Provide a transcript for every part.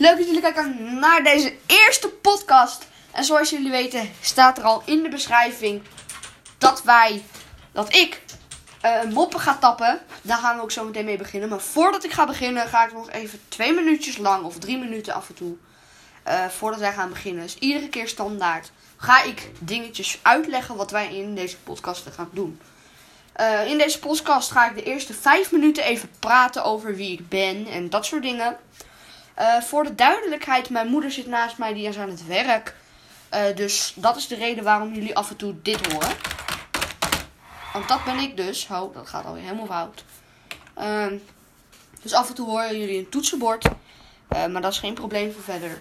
Leuk dat jullie kijken naar deze eerste podcast. En zoals jullie weten staat er al in de beschrijving dat wij, dat ik eh, moppen ga tappen. Daar gaan we ook zo meteen mee beginnen. Maar voordat ik ga beginnen ga ik nog even twee minuutjes lang of drie minuten af en toe. eh, voordat wij gaan beginnen. Dus iedere keer standaard ga ik dingetjes uitleggen wat wij in deze podcast gaan doen. Eh, in deze podcast ga ik de eerste vijf minuten even praten over wie ik ben en dat soort dingen. Eh, voor de duidelijkheid, mijn moeder zit naast mij, die is aan het werk. Eh, dus dat is de reden waarom jullie af en toe dit horen. Want dat ben ik dus. Oh, dat gaat alweer helemaal fout. Ehm, dus af en toe horen jullie een toetsenbord. Eh, maar dat is geen probleem voor verder.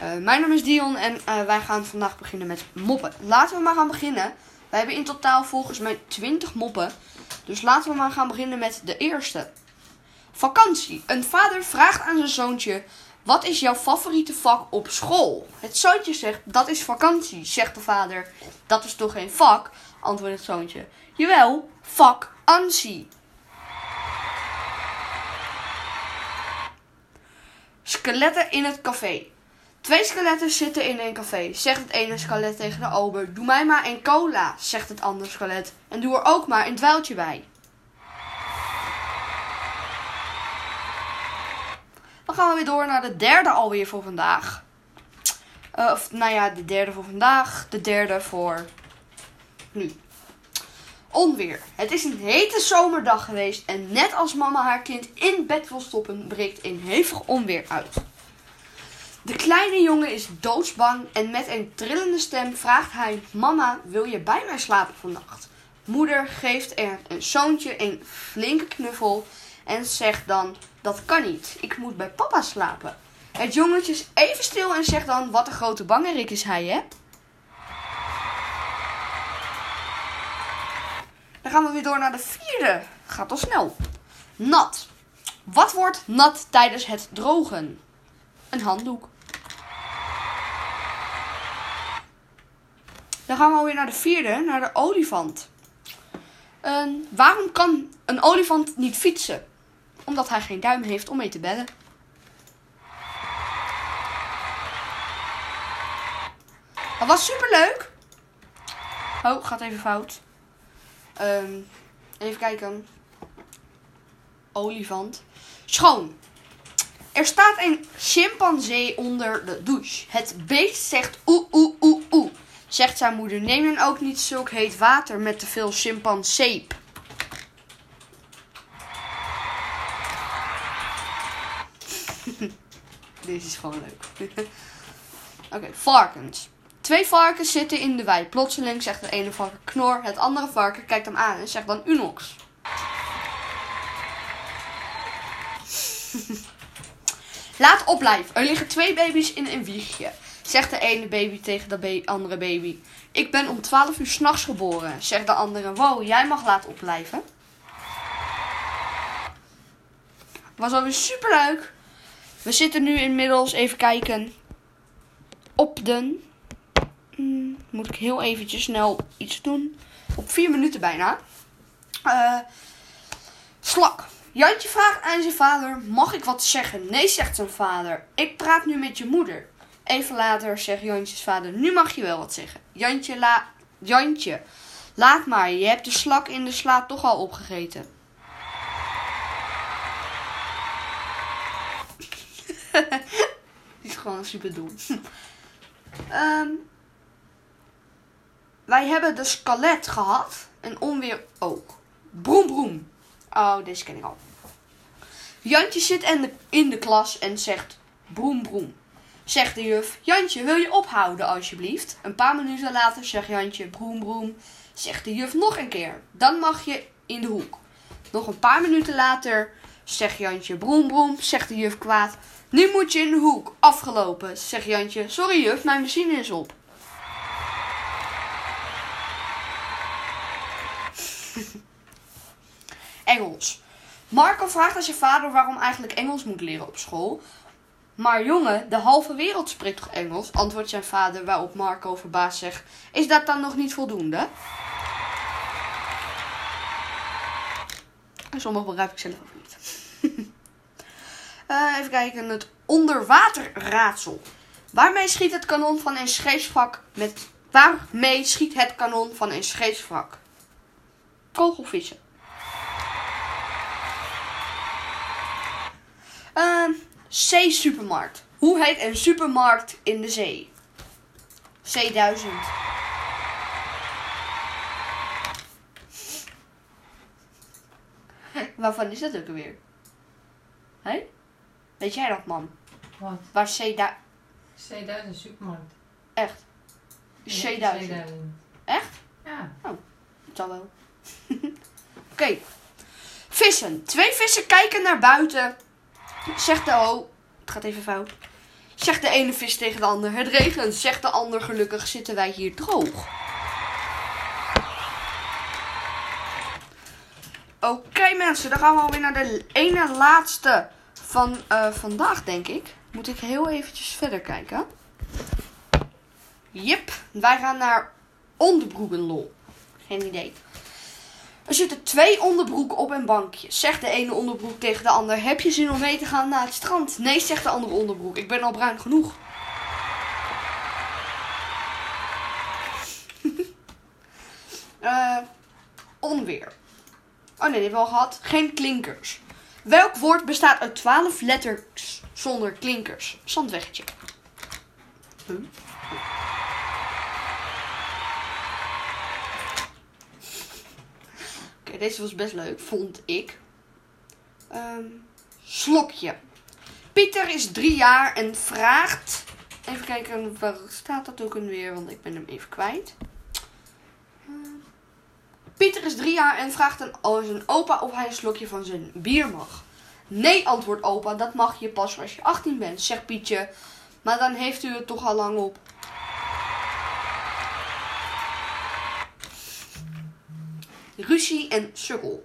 Mijn naam is Dion en wij gaan vandaag beginnen met moppen. Laten we maar gaan beginnen. Wij hebben in totaal volgens mij 20 moppen. Dus laten we maar gaan beginnen met de eerste. Vakantie. Een vader vraagt aan zijn zoontje: Wat is jouw favoriete vak op school? Het zoontje zegt: Dat is vakantie. Zegt de vader: Dat is toch geen vak? Antwoordt het zoontje: Jawel, vakantie. Skeletten in het café. Twee skeletten zitten in een café. Zegt het ene skelet tegen de ober: Doe mij maar een cola. Zegt het andere skelet: En doe er ook maar een dweiltje bij. Dan gaan we weer door naar de derde alweer voor vandaag. Eh, of nou ja, de derde voor vandaag. De derde voor nu. Onweer. Het is een hete zomerdag geweest en net als mama haar kind in bed wil stoppen, breekt een hevig onweer uit. De kleine jongen is doodsbang en met een trillende stem vraagt hij: Mama, wil je bij mij slapen vannacht? Moeder geeft er een zoontje een flinke knuffel en zegt dan: Dat kan niet, ik moet bij papa slapen. Het jongetje is even stil en zegt dan: Wat een grote bangerik is hij, hè? Dan gaan we weer door naar de vierde. Gaat al snel. Nat. Wat wordt nat tijdens het drogen? Een handdoek. Dan gaan we alweer naar de vierde, naar de olifant. Waarom kan een olifant niet fietsen? Omdat hij geen duim heeft om mee te bellen. Dat was superleuk. Oh, gaat even fout. Ehm, even kijken. Olifant. Schoon. Er staat een chimpansee onder de douche. Het beest zegt oeh oeh oeh oeh. Zegt zijn moeder, neem dan ook niet zulk heet water met te veel chimpanseep. Deze is gewoon leuk. Oké, varkens. Twee varkens zitten in de wei. Plotseling zegt het ene varken knor. Het andere varken kijkt hem aan en zegt dan unox. Laat opblijven. Er liggen twee baby's in een wiegje. Zegt de ene baby tegen de andere baby. Ik ben om 12 uur s'nachts geboren. Zegt de andere. Wow, jij mag laten opblijven. Was alweer super leuk. We zitten nu inmiddels even kijken. Op de. Hmm, moet ik heel eventjes snel iets doen. Op vier minuten bijna. Eh slak. Jantje vraagt aan zijn vader: Mag ik wat zeggen? Nee, zegt zijn vader. Ik praat nu met je moeder. Even later zegt Jantjes vader: Nu mag je wel wat zeggen. Jantje, la Jantje, laat maar. Je hebt de slak in de sla toch al opgegeten. Die is gewoon super dom. Ehm, wij hebben de skelet gehad. En onweer ook. Broem broem. Oh, deze ken ik al. Jantje zit in de, in de klas en zegt broem broem. Zegt de juf, Jantje, wil je ophouden alsjeblieft? Een paar minuten later zegt Jantje broem broem. Zegt de juf nog een keer. Dan mag je in de hoek. Nog een paar minuten later zegt Jantje broem broem. Zegt de juf kwaad. Nu moet je in de hoek. Afgelopen. Zegt Jantje, sorry juf, mijn machine is op. Engels. Marco vraagt aan zijn vader waarom eigenlijk Engels moet leren op school. Maar jongen, de halve wereld spreekt toch Engels? Antwoordt zijn vader, waarop Marco verbaasd zegt: Is dat dan nog niet voldoende? Sommige begrijp ik zelf ook niet. Eh, even kijken, het onderwaterraadsel. Waarmee schiet het kanon van een scheepswrak met... Waarmee schiet het kanon van een scheepswrak? Kogelvissen. Ehm Zee-supermarkt. Hoe heet een supermarkt in de zee? C1000. Waarvan is dat ook alweer? Hé? Weet jij dat, man? Wat? Waar C1000... C1000 supermarkt. Echt? Ja, C1000. C1000. Echt? Ja. Dat zal wel. Oké. Vissen. Twee vissen kijken naar buiten. Zegt de... Oh, het gaat even fout. Zegt de ene vis tegen de ander. Het regent. Zegt de ander. Gelukkig zitten wij hier droog. Oké mensen, dan gaan we alweer naar de ene laatste van eh, vandaag, denk ik. Moet ik heel eventjes verder kijken. Jip, wij gaan naar onderbroekenlol. Geen idee. Er zitten twee onderbroeken op een bankje. Zegt de ene onderbroek tegen de ander: Heb je zin om mee te gaan naar het strand? Nee, zegt de andere onderbroek. Ik ben al bruin genoeg. Eh, onweer. Oh nee, die hebben we al gehad. Geen klinkers. Welk woord bestaat uit 12 letters zonder klinkers? Zandweggetje. Huh? Oké, deze was best leuk, vond ik. Ehm, slokje. Pieter is drie jaar en vraagt. Even kijken, waar staat dat ook weer? Want ik ben hem even kwijt. Pieter is drie jaar en vraagt aan zijn opa of hij een slokje van zijn bier mag. Nee, antwoordt opa, dat mag je pas als je 18 bent, zegt Pietje. Maar dan heeft u het toch al lang op. Ruzie en sukkel.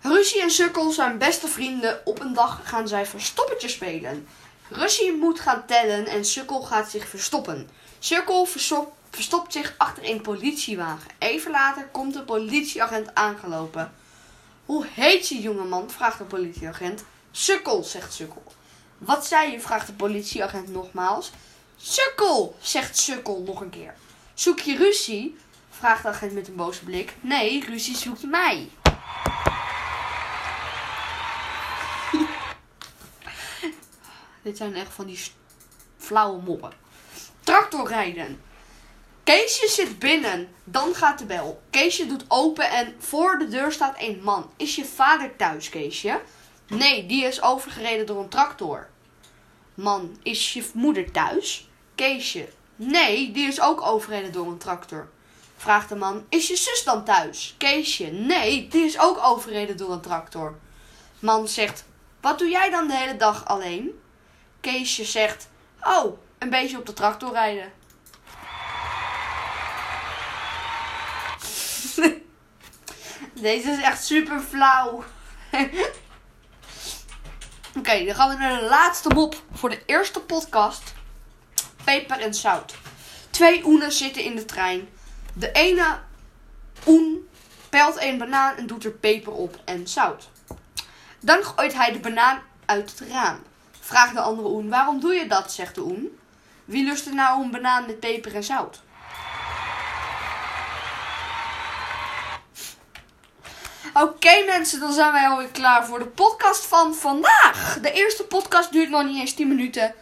Ruzie en sukkel zijn beste vrienden. Op een dag gaan zij verstoppertje spelen. Ruzie moet gaan tellen en sukkel gaat zich verstoppen. Sukkel verstop- verstopt zich achter een politiewagen. Even later komt de politieagent aangelopen. Hoe heet je jongeman? vraagt de politieagent. Sukkel, zegt Sukkel. Wat zei je? vraagt de politieagent nogmaals. Sukkel, zegt Sukkel nog een keer. Zoek je ruzie? vraagt de agent met een boze blik. Nee, ruzie zoekt mij. Dit zijn echt van die flauwe moppen. Tractorrijden. Keesje zit binnen. Dan gaat de bel. Keesje doet open en voor de deur staat een man. Is je vader thuis, Keesje? Nee, die is overgereden door een tractor. Man, is je moeder thuis? Keesje. Nee, die is ook overreden door een tractor. Vraagt de man, is je zus dan thuis? Keesje. Nee, die is ook overreden door een tractor. Man zegt, wat doe jij dan de hele dag alleen? Keesje zegt, oh, een beetje op de tractor rijden. Deze is echt super flauw. Oké, dan gaan we naar de laatste mop voor de eerste podcast. Peper en zout. Twee oenen zitten in de trein. De ene oen pelt een banaan en doet er peper op en zout. Dan gooit hij de banaan uit het raam. Vraagt de andere oen, waarom doe je dat, zegt de oen. Wie lust er nou een banaan met peper en zout? Oké mensen, dan zijn wij alweer klaar voor de podcast van vandaag. De eerste podcast duurt nog niet eens 10 minuten.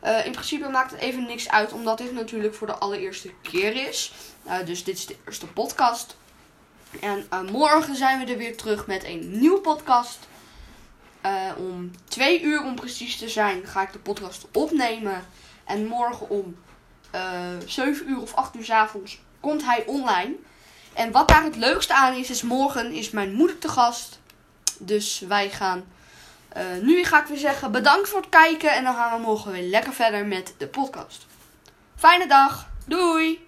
Eh, in principe maakt het even niks uit, omdat dit natuurlijk voor de allereerste keer is. Eh, dus dit is de eerste podcast. En eh, morgen zijn we er weer terug met een nieuwe podcast. Om twee uur om precies te zijn ga ik de podcast opnemen. En morgen om eh 7 uur of 8 uur s avonds komt hij online. En wat daar het leukste aan is, is morgen is mijn moeder te gast. Dus wij gaan. eh, nu ga ik weer zeggen bedankt voor het kijken. En dan gaan we morgen weer lekker verder met de podcast. Fijne dag. Doei.